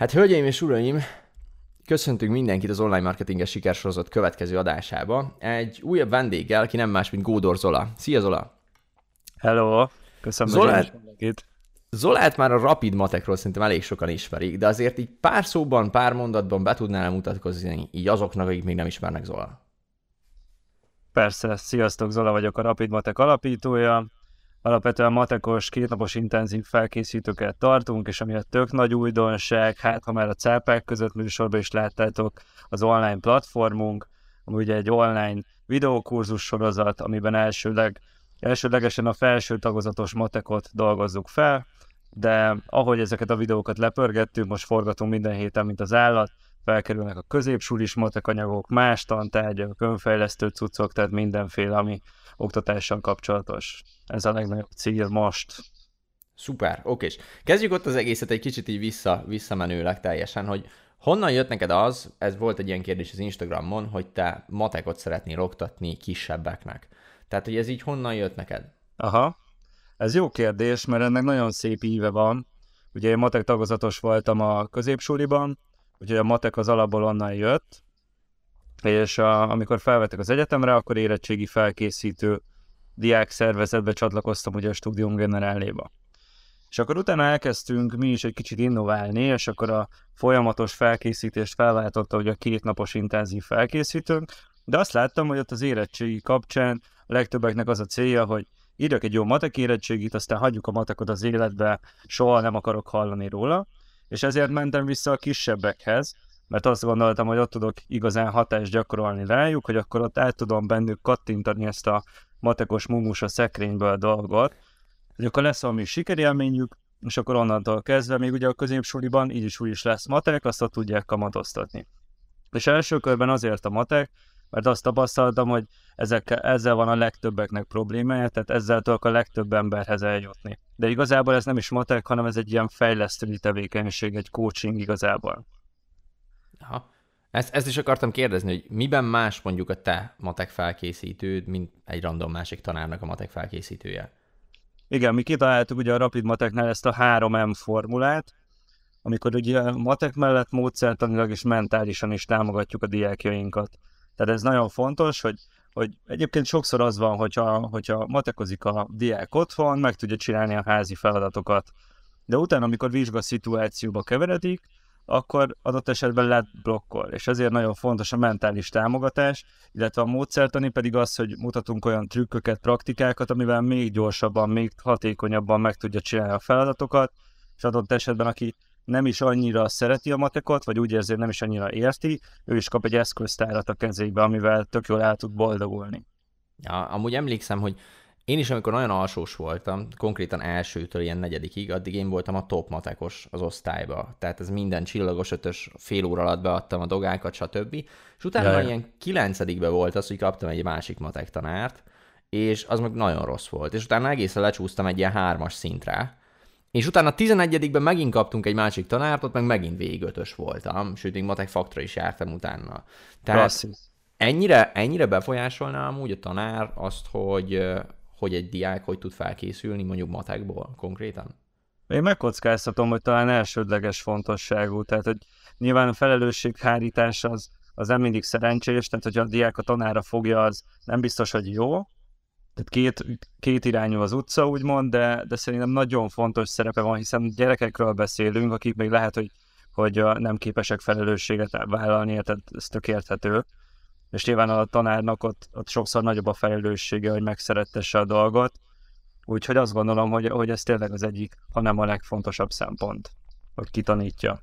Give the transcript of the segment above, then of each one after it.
Hát hölgyeim és uraim, köszöntünk mindenkit az online marketinges sikersorozat következő adásába. Egy újabb vendéggel, aki nem más, mint Gódor Zola. Szia Zola! Hello! Köszönöm, Zolát, Zolát már a Rapid Matekról szerintem elég sokan ismerik, de azért így pár szóban, pár mondatban be tudnál mutatkozni így azoknak, akik még nem ismernek Zola. Persze, sziasztok, Zola vagyok a Rapid Matek alapítója. Alapvetően matekos, kétnapos intenzív felkészítőket tartunk, és ami a tök nagy újdonság, hát ha már a cápák között műsorban is láttátok, az online platformunk, ami ugye egy online videókurzus sorozat, amiben elsőleg, elsőlegesen a felső tagozatos matekot dolgozzuk fel, de ahogy ezeket a videókat lepörgettünk, most forgatunk minden héten, mint az állat, felkerülnek a középsulis matekanyagok, más tantárgyak, önfejlesztő cuccok, tehát mindenféle, ami oktatással kapcsolatos. Ez a legnagyobb cél most. Szuper, oké. Kezdjük ott az egészet egy kicsit így vissza, visszamenőleg teljesen, hogy honnan jött neked az, ez volt egy ilyen kérdés az Instagramon, hogy te matekot szeretnél oktatni kisebbeknek. Tehát, hogy ez így honnan jött neked? Aha, ez jó kérdés, mert ennek nagyon szép íve van. Ugye én matek tagozatos voltam a középsuliban, úgyhogy a matek az alapból onnan jött, és a, amikor felvettek az egyetemre, akkor érettségi felkészítő diák szervezetbe csatlakoztam ugye a Studium Generáléba. És akkor utána elkezdtünk mi is egy kicsit innoválni, és akkor a folyamatos felkészítést felváltotta ugye a kétnapos intenzív felkészítőnk, de azt láttam, hogy ott az érettségi kapcsán a legtöbbeknek az a célja, hogy írjak egy jó matek érettségit, aztán hagyjuk a matekot az életbe, soha nem akarok hallani róla, és ezért mentem vissza a kisebbekhez, mert azt gondoltam, hogy ott tudok igazán hatást gyakorolni rájuk, hogy akkor ott át tudom bennük kattintani ezt a matekos mumus a szekrényből dolgot, hogy akkor lesz valami sikerélményük, és akkor onnantól kezdve még ugye a középsuliban így is úgy is lesz matek, azt ott tudják kamatoztatni. És első körben azért a matek, mert azt tapasztaltam, hogy ezek, ezzel van a legtöbbeknek problémája, tehát ezzel tudok a legtöbb emberhez eljutni. De igazából ez nem is matek, hanem ez egy ilyen fejlesztői tevékenység, egy coaching igazából. Aha. Ezt, ezt is akartam kérdezni, hogy miben más mondjuk a te matek felkészítőd, mint egy random másik tanárnak a matek felkészítője? Igen, mi kitaláltuk ugye a Rapid Mateknál ezt a 3M formulát, amikor ugye matek mellett módszertanilag és mentálisan is támogatjuk a diákjainkat. Tehát ez nagyon fontos, hogy, hogy egyébként sokszor az van, hogyha, hogyha matekozik a diák otthon, meg tudja csinálni a házi feladatokat. De utána, amikor vizsga szituációba keveredik, akkor adott esetben lehet blokkol. És ezért nagyon fontos a mentális támogatás, illetve a módszertani pedig az, hogy mutatunk olyan trükköket, praktikákat, amivel még gyorsabban, még hatékonyabban meg tudja csinálni a feladatokat, és adott esetben, aki nem is annyira szereti a matekot, vagy úgy érzi, nem is annyira érti, ő is kap egy eszköztárat a kezébe, amivel tök jól el tud boldogulni. Ja, amúgy emlékszem, hogy én is, amikor nagyon alsós voltam, konkrétan elsőtől ilyen negyedikig, addig én voltam a top matekos az osztályba. Tehát ez minden csillagos ötös fél óra alatt beadtam a dogákat, stb. És utána Jaj. ilyen kilencedikbe volt az, hogy kaptam egy másik matek tanárt, és az meg nagyon rossz volt. És utána egészen lecsúsztam egy ilyen hármas szintre, és utána a 11 megint kaptunk egy másik tanárt, ott meg megint végig ötös voltam, sőt, még matek faktra is jártam utána. Tehát ennyire, ennyire befolyásolná amúgy a tanár azt, hogy, hogy egy diák hogy tud felkészülni mondjuk matekból konkrétan? Én megkockáztatom, hogy talán elsődleges fontosságú, tehát hogy nyilván a felelősséghárítás az, az nem mindig szerencsés, tehát hogyha a diák a tanára fogja, az nem biztos, hogy jó, tehát két, két irányú az utca, úgymond, de, de szerintem nagyon fontos szerepe van, hiszen gyerekekről beszélünk, akik még lehet, hogy, hogy nem képesek felelősséget vállalni, tehát ez tök érthető és nyilván a tanárnak ott, ott sokszor nagyobb a felelőssége, hogy megszerettesse a dolgot, úgyhogy azt gondolom, hogy, hogy ez tényleg az egyik, hanem a legfontosabb szempont, hogy kitanítja.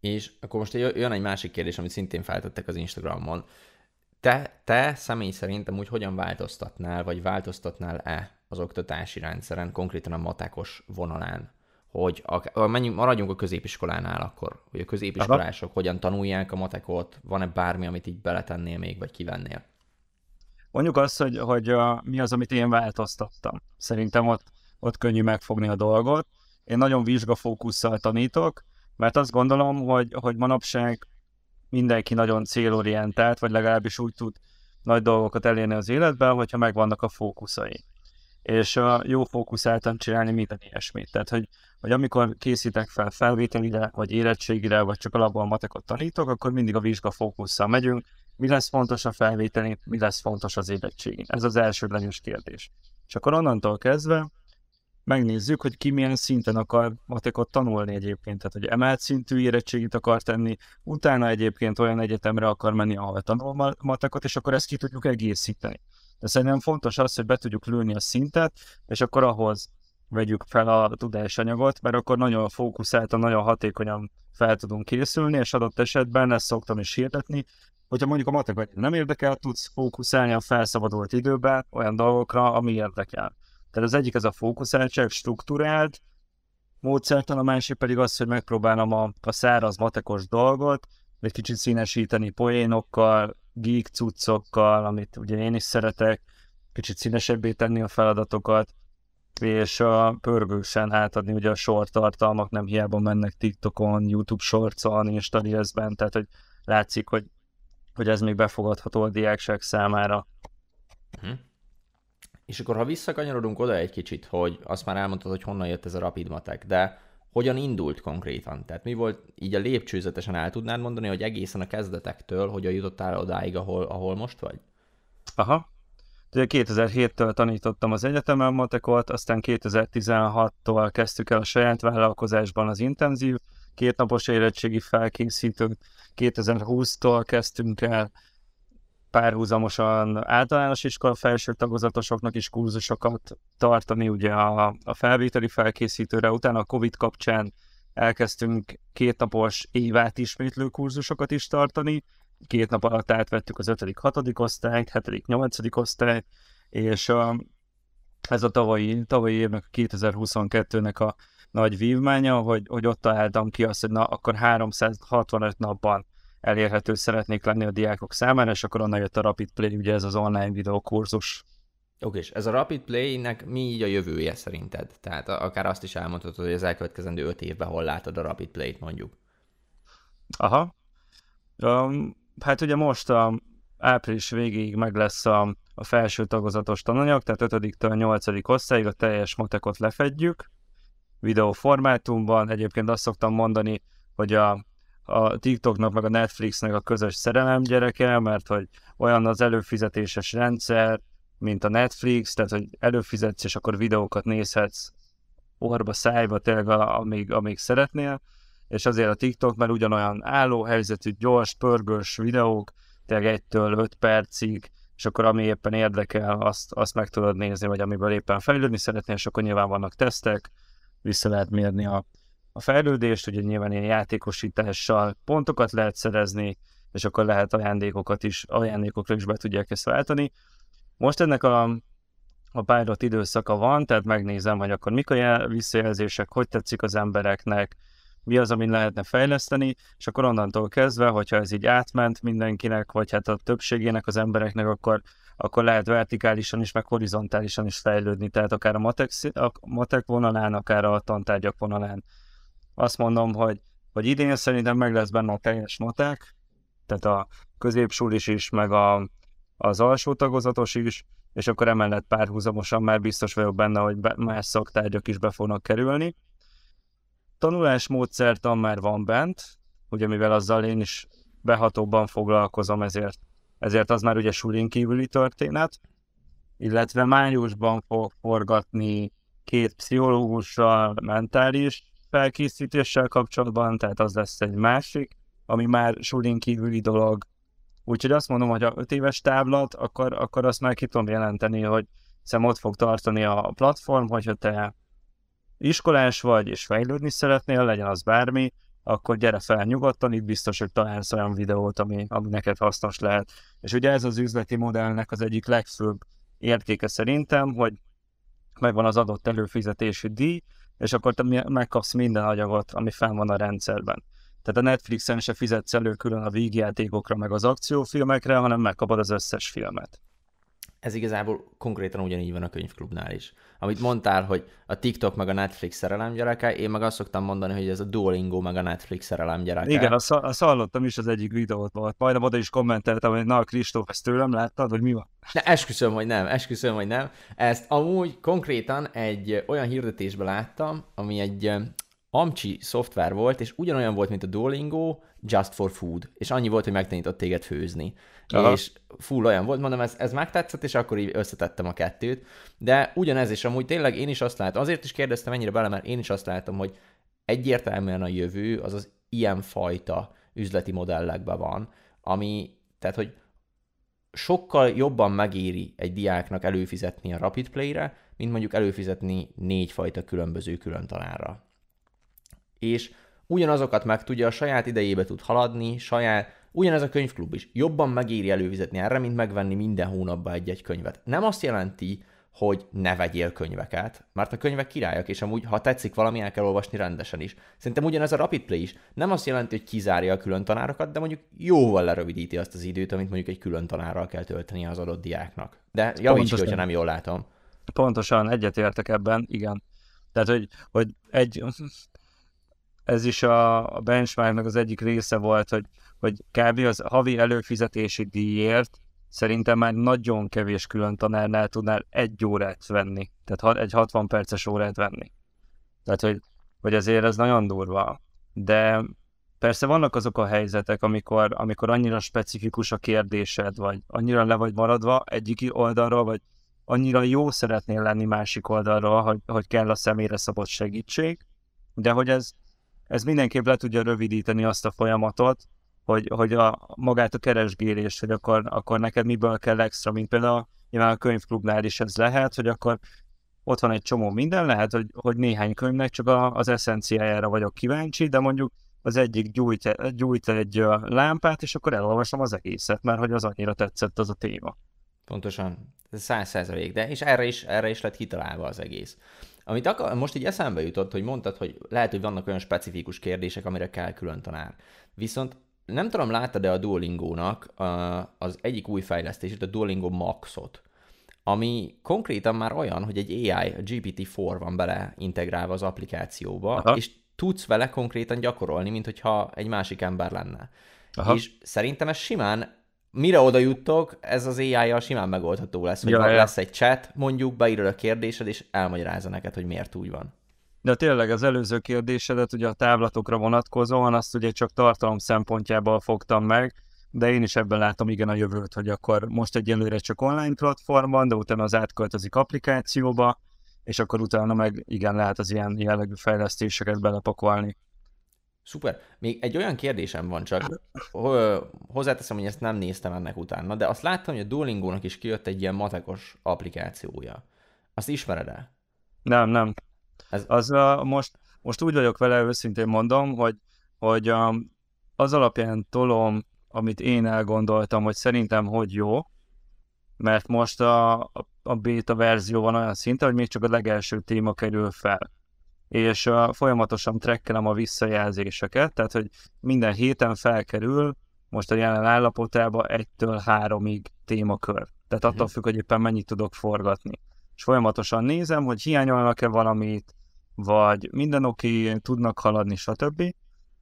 És akkor most jön egy másik kérdés, amit szintén feltettek az Instagramon. Te, te személy szerint úgy hogyan változtatnál, vagy változtatnál-e az oktatási rendszeren, konkrétan a matekos vonalán? Hogy a, menjünk, maradjunk a középiskolánál akkor, hogy a középiskolások Aha. hogyan tanulják a matekot, van-e bármi, amit így beletennél még, vagy kivennél? Mondjuk azt, hogy, hogy a, mi az, amit én változtattam. Szerintem ott, ott könnyű megfogni a dolgot. Én nagyon vizsgafókusszal tanítok, mert azt gondolom, hogy, hogy manapság mindenki nagyon célorientált, vagy legalábbis úgy tud nagy dolgokat elérni az életben, hogyha megvannak a fókuszai. és uh, jó fókuszáltan csinálni minden ilyesmit. Tehát, hogy, hogy amikor készítek fel felvételire, vagy érettségire, vagy csak alapból matekot tanítok, akkor mindig a vizsga fókusszal megyünk, mi lesz fontos a felvételi, mi lesz fontos az érettségi. Ez az elsődleges kérdés. És akkor onnantól kezdve megnézzük, hogy ki milyen szinten akar matekot tanulni egyébként, tehát hogy emelt szintű érettségit akar tenni, utána egyébként olyan egyetemre akar menni, ahol tanul matekot, és akkor ezt ki tudjuk egészíteni. De szerintem fontos az, hogy be tudjuk lőni a szintet, és akkor ahhoz vegyük fel a tudásanyagot, mert akkor nagyon fókuszáltan, nagyon hatékonyan fel tudunk készülni, és adott esetben ezt szoktam is hirdetni, hogyha mondjuk a matek nem érdekel, tudsz fókuszálni a felszabadult időben olyan dolgokra, ami érdekel. Tehát az egyik ez a fókuszáltság, struktúrált módszertan, a másik pedig az, hogy megpróbálom a, a száraz matekos dolgot egy kicsit színesíteni poénokkal, geek cuccokkal, amit ugye én is szeretek, kicsit színesebbé tenni a feladatokat, és a pörgősen átadni, ugye a short tartalmak nem hiába mennek TikTokon, YouTube shortson, Insta Reelsben, tehát hogy látszik, hogy, hogy ez még befogadható a diákság számára. Uh-huh. És akkor, ha visszakanyarodunk oda egy kicsit, hogy azt már elmondtad, hogy honnan jött ez a rapid matek, de hogyan indult konkrétan? Tehát mi volt, így a lépcsőzetesen el tudnád mondani, hogy egészen a kezdetektől, hogyan jutottál odáig, ahol, ahol most vagy? Aha. Ugye 2007-től tanítottam az egyetemen matekot, aztán 2016-tól kezdtük el a saját vállalkozásban az intenzív kétnapos érettségi felkészítőt, 2020-tól kezdtünk el párhuzamosan általános iskola felső tagozatosoknak is kurzusokat tartani ugye a, a felvételi felkészítőre, utána a Covid kapcsán elkezdtünk kétnapos évát ismétlő kurzusokat is tartani, két nap alatt átvettük az 5., 6. osztályt, 7., 8. osztályt, és ez a tavalyi, tavalyi évnek, a 2022-nek a nagy vívmánya, hogy, hogy ott találtam ki azt, hogy na, akkor 365 napban elérhető szeretnék lenni a diákok számára, és akkor onnan jött a Rapid Play, ugye ez az online videókurzus. Oké, és ez a Rapid Play-nek mi így a jövője szerinted? Tehát akár azt is elmondhatod, hogy az elkövetkezendő öt évben hol látod a Rapid Play-t mondjuk. Aha. Um, hát ugye most a április végéig meg lesz a, a felső tagozatos tananyag, tehát 5-től 8. osztályig a teljes matekot lefedjük videó formátumban. Egyébként azt szoktam mondani, hogy a a TikToknak meg a Netflixnek a közös szerelem gyereke, mert hogy olyan az előfizetéses rendszer, mint a Netflix, tehát hogy előfizetsz, és akkor videókat nézhetsz orba, szájba, tényleg amíg, amíg szeretnél, és azért a TikTok mert ugyanolyan álló helyzetű, gyors, pörgős videók, tényleg egytől öt percig, és akkor ami éppen érdekel, azt, azt meg tudod nézni, vagy amiből éppen fejlődni szeretnél, és akkor nyilván vannak tesztek, vissza lehet mérni a a fejlődést, ugye nyilván ilyen játékosítással pontokat lehet szerezni, és akkor lehet ajándékokat is, ajándékokra is be tudják ezt váltani. Most ennek a, a pilot időszaka van, tehát megnézem, hogy akkor mik a jel, visszajelzések, hogy tetszik az embereknek, mi az, amit lehetne fejleszteni, és akkor onnantól kezdve, hogyha ez így átment mindenkinek, vagy hát a többségének az embereknek, akkor, akkor lehet vertikálisan is, meg horizontálisan is fejlődni, tehát akár a matek, a matek vonalán, akár a tantárgyak vonalán azt mondom, hogy, hogy idén szerintem meg lesz benne a teljes matek, tehát a középsulis is, meg a, az alsó tagozatos is, és akkor emellett párhuzamosan már biztos vagyok benne, hogy be, más szaktárgyak is be fognak kerülni. Tanulásmódszertan már van bent, ugye mivel azzal én is behatóbban foglalkozom, ezért, ezért az már ugye sulin kívüli történet, illetve májusban fog forgatni két pszichológussal mentális felkészítéssel kapcsolatban, tehát az lesz egy másik, ami már sulin kívüli dolog. Úgyhogy azt mondom, hogy a 5 éves táblat, akkor, akkor azt már ki tudom jelenteni, hogy szem ott fog tartani a platform, hogyha te iskolás vagy, és fejlődni szeretnél, legyen az bármi, akkor gyere fel nyugodtan, itt biztos, hogy találsz olyan videót, ami, ami neked hasznos lehet. És ugye ez az üzleti modellnek az egyik legfőbb értéke szerintem, hogy megvan az adott előfizetési díj, és akkor te megkapsz minden anyagot, ami fenn van a rendszerben. Tehát a Netflixen se fizetsz elő külön a vígjátékokra, meg az akciófilmekre, hanem megkapod az összes filmet. Ez igazából konkrétan ugyanígy van a könyvklubnál is. Amit mondtál, hogy a TikTok meg a Netflix szerelem gyereke, én meg azt szoktam mondani, hogy ez a Duolingo meg a Netflix szerelem gyereke. Igen, azt, azt hallottam is az egyik videót volt. Majdnem oda is kommenteltem, hogy na, Kristóf, ezt tőlem láttad, vagy mi van? De esküszöm, hogy nem, esküszöm, hogy nem. Ezt amúgy konkrétan egy olyan hirdetésben láttam, ami egy Amcsi szoftver volt, és ugyanolyan volt, mint a Duolingo, just for food. És annyi volt, hogy megtanított téged főzni. Aha. És full olyan volt, mondom, ez, ez megtetszett, és akkor így összetettem a kettőt. De ugyanez is amúgy tényleg én is azt látom, azért is kérdeztem ennyire bele, mert én is azt látom, hogy egyértelműen a jövő az az ilyenfajta üzleti modellekben van, ami, tehát hogy sokkal jobban megéri egy diáknak előfizetni a Rapid Play-re, mint mondjuk előfizetni négyfajta különböző külön tanárra. És ugyanazokat meg tudja, a saját idejébe tud haladni, saját, ugyanez a könyvklub is. Jobban megéri előfizetni erre, mint megvenni minden hónapban egy-egy könyvet. Nem azt jelenti, hogy ne vegyél könyveket, mert a könyvek királyak, és amúgy, ha tetszik valami, el kell olvasni rendesen is. Szerintem ugyanez a Rapid Play is. Nem azt jelenti, hogy kizárja a külön tanárokat, de mondjuk jóval lerövidíti azt az időt, amit mondjuk egy külön tanárral kell tölteni az adott diáknak. De javíts ki, hogyha nem jól látom. Pontosan, egyetértek ebben, igen. Tehát, hogy, hogy egy, ez is a, benchmarknak az egyik része volt, hogy, hogy kb. az havi előfizetési díjért szerintem már nagyon kevés külön tanárnál tudnál egy órát venni, tehát egy 60 perces órát venni. Tehát, hogy, hogy azért ez nagyon durva. De persze vannak azok a helyzetek, amikor, amikor annyira specifikus a kérdésed, vagy annyira le vagy maradva egyik oldalról, vagy annyira jó szeretnél lenni másik oldalról, hogy, hogy kell a személyre szabott segítség, de hogy ez, ez mindenképp le tudja rövidíteni azt a folyamatot, hogy, hogy a, magát a keresgélést, hogy akkor, akkor neked miből kell extra, mint például nyilván a könyvklubnál is ez lehet, hogy akkor ott van egy csomó minden, lehet, hogy, hogy néhány könyvnek csak a, az eszenciájára vagyok kíváncsi, de mondjuk az egyik gyújt, gyújt egy lámpát, és akkor elolvasom az egészet, mert hogy az annyira tetszett az a téma. Pontosan, száz százalék, de és erre is, erre is lett kitalálva az egész. Amit akar, most így eszembe jutott, hogy mondtad, hogy lehet, hogy vannak olyan specifikus kérdések, amire kell külön tanár. Viszont nem tudom, láttad-e a Duolingo-nak az egyik új fejlesztését, a Duolingo Maxot, ami konkrétan már olyan, hogy egy AI, a GPT-4 van bele integrálva az applikációba, Aha. és tudsz vele konkrétan gyakorolni, mint hogyha egy másik ember lenne. Aha. És szerintem ez simán mire oda juttok, ez az AI-jal simán megoldható lesz, hogy ja, ja. lesz egy chat, mondjuk beírod a kérdésed, és elmagyarázza neked, hogy miért úgy van. De tényleg az előző kérdésedet ugye a táblatokra vonatkozóan, azt ugye csak tartalom szempontjából fogtam meg, de én is ebben látom igen a jövőt, hogy akkor most egyelőre csak online platformon, de utána az átköltözik applikációba, és akkor utána meg igen lehet az ilyen jellegű fejlesztéseket belepakolni. Szuper. Még egy olyan kérdésem van csak, hozzáteszem, hogy ezt nem néztem ennek utána, de azt láttam, hogy a Duolingo-nak is kijött egy ilyen matekos applikációja. Azt ismered el? Nem, nem. Ez... Az uh, most, most úgy vagyok vele, őszintén mondom, hogy, hogy um, az alapján tolom, amit én elgondoltam, hogy szerintem hogy jó, mert most a, a beta verzió van olyan szinten, hogy még csak a legelső téma kerül fel és uh, folyamatosan trekkelem a visszajelzéseket, tehát hogy minden héten felkerül most a jelen állapotába egytől háromig témakör. Tehát attól mhm. függ, hogy éppen mennyit tudok forgatni. És folyamatosan nézem, hogy hiányolnak-e valamit, vagy minden oké, tudnak haladni, stb.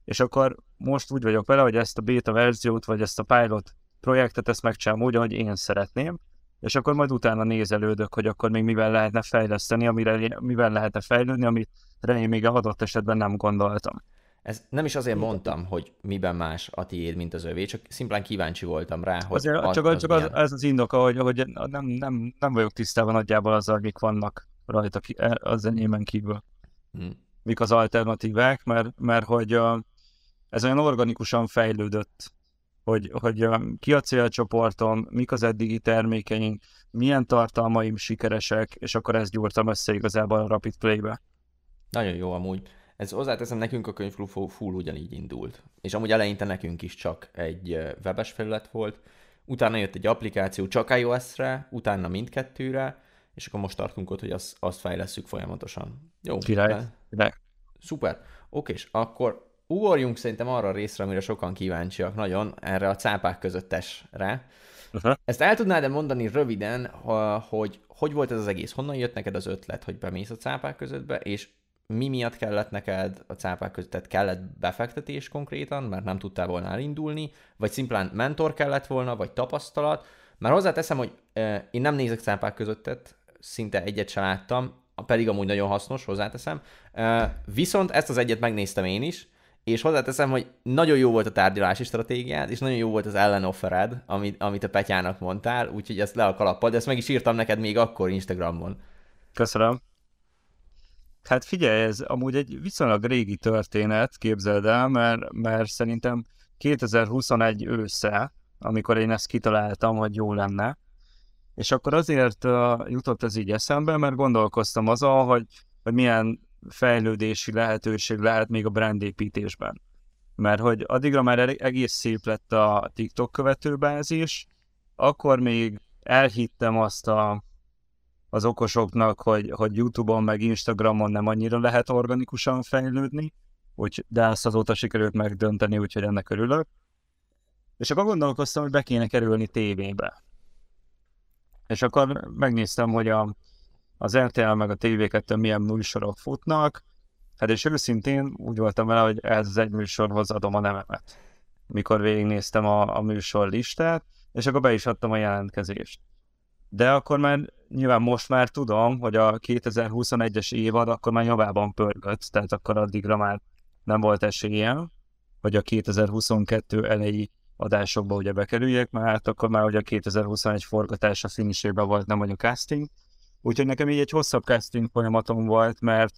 És akkor most úgy vagyok vele, hogy ezt a beta verziót, vagy ezt a pilot projektet, ezt megcsinálom úgy, ahogy én szeretném, és akkor majd utána nézelődök, hogy akkor még mivel lehetne fejleszteni, amire, mivel lehetne fejlődni, amit én még adott esetben nem gondoltam. Ez nem is azért mondtam, hogy miben más a tiéd, mint az övé, csak szimplán kíváncsi voltam rá, hogy azért, az, csak, az, csak az, ez az indoka, hogy, hogy nem, nem, nem vagyok tisztában nagyjából azzal, mik vannak rajta e, az enyémen kívül. Hmm. Mik az alternatívák, mert, mert hogy uh, ez olyan organikusan fejlődött hogy, hogy ki a célcsoportom, mik az eddigi termékeink, milyen tartalmaim sikeresek, és akkor ezt gyúrtam össze igazából a Rapid Play-be. Nagyon jó amúgy. Ez hozzáteszem, nekünk a könyvklub full ugyanígy indult. És amúgy eleinte nekünk is csak egy webes felület volt, utána jött egy applikáció csak iOS-re, utána mindkettőre, és akkor most tartunk ott, hogy azt, azt fejleszünk folyamatosan. Jó. Király. De... Szuper. Oké, és akkor ugorjunk szerintem arra a részre, amire sokan kíváncsiak nagyon, erre a cápák közöttesre. Uh-huh. Ezt el tudnád-e mondani röviden, hogy hogy volt ez az egész? Honnan jött neked az ötlet, hogy bemész a cápák közöttbe, és mi miatt kellett neked a cápák között, tehát kellett befektetés konkrétan, mert nem tudtál volna elindulni, vagy szimplán mentor kellett volna, vagy tapasztalat. Már hozzáteszem, hogy én nem nézek cápák közöttet, szinte egyet sem láttam, pedig amúgy nagyon hasznos, hozzáteszem. Viszont ezt az egyet megnéztem én is, és hozzáteszem, hogy nagyon jó volt a tárgyalási stratégiád, és nagyon jó volt az ellenoffered, amit, amit a Petyának mondtál, úgyhogy ezt le a kalappal, de ezt meg is írtam neked még akkor Instagramon. Köszönöm. Hát figyelj, ez amúgy egy viszonylag régi történet, képzeld el, mert, mert szerintem 2021 ősze, amikor én ezt kitaláltam, hogy jó lenne, és akkor azért uh, jutott ez így eszembe, mert gondolkoztam azon, hogy, hogy milyen fejlődési lehetőség lehet még a brandépítésben. Mert hogy addigra már egész szép lett a TikTok követőbázis, akkor még elhittem azt a, az okosoknak, hogy, hogy YouTube-on meg Instagramon nem annyira lehet organikusan fejlődni, úgy, de ezt azóta sikerült megdönteni, úgyhogy ennek örülök. És akkor gondolkoztam, hogy be kéne kerülni tévébe. És akkor megnéztem, hogy a, az RTL meg a TV2 milyen műsorok futnak, hát és őszintén úgy voltam vele, hogy ez az egy műsorhoz adom a nevemet. Mikor végignéztem a, a műsor listát, és akkor be is adtam a jelentkezést. De akkor már nyilván most már tudom, hogy a 2021-es évad akkor már javában pörgött, tehát akkor addigra már nem volt esélyem, hogy a 2022 elejé adásokba ugye bekerüljek, mert hát akkor már ugye a 2021 forgatása finisében volt, nem vagy a casting, Úgyhogy nekem így egy hosszabb casting folyamatom volt, mert,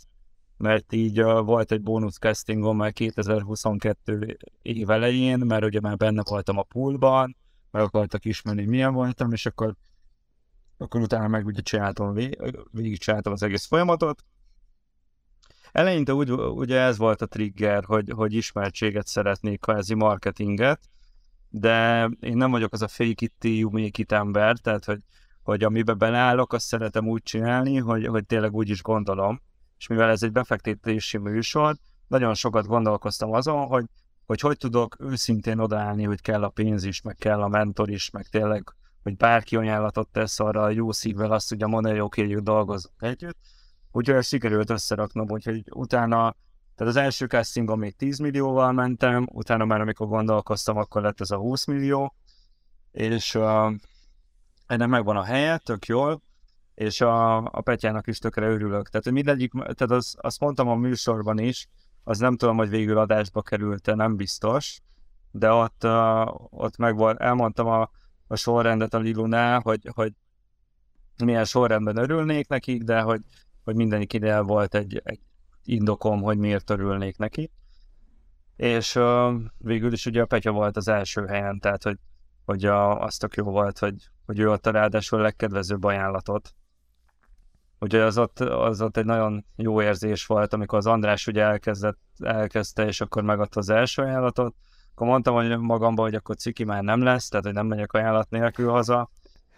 mert így uh, volt egy bónusz castingom már 2022 év elején, mert ugye már benne voltam a poolban, meg akartak ismerni, milyen voltam, és akkor, akkor utána meg ugye csináltam, végig csináltam az egész folyamatot. Eleinte úgy, ugye ez volt a trigger, hogy, hogy ismertséget szeretnék, kvázi marketinget, de én nem vagyok az a fake it, you make it ember, tehát hogy hogy amibe beleállok, azt szeretem úgy csinálni, hogy, hogy tényleg úgy is gondolom. És mivel ez egy befektetési műsor, nagyon sokat gondolkoztam azon, hogy hogy, hogy tudok őszintén odaállni, hogy kell a pénz is, meg kell a mentor is, meg tényleg, hogy bárki ajánlatot tesz arra a jó szívvel, azt ugye mondani, hogy oké, okay, dolgozunk együtt. Úgyhogy ezt sikerült összeraknom, úgyhogy utána, tehát az első castingon még 10 millióval mentem, utána már amikor gondolkoztam, akkor lett ez a 20 millió, és uh, ennek megvan a helye, tök jól, és a, a Petyának is tökre örülök. Tehát mindegyik, tehát az, azt mondtam a műsorban is, az nem tudom, hogy végül adásba került-e, nem biztos, de ott, uh, ott meg volt, elmondtam a, a sorrendet a Lilunál, hogy, hogy milyen sorrendben örülnék nekik, de hogy, hogy mindenkinél volt egy, egy indokom, hogy miért örülnék neki. És uh, végül is ugye a Petya volt az első helyen, tehát hogy hogy a, az tök jó volt, hogy, hogy ő adta ráadásul a legkedvezőbb ajánlatot. Ugye az ott, az ott egy nagyon jó érzés volt, amikor az András ugye elkezdett, elkezdte, és akkor megadta az első ajánlatot, akkor mondtam hogy magamban, hogy akkor ciki már nem lesz, tehát hogy nem megyek ajánlat nélkül haza.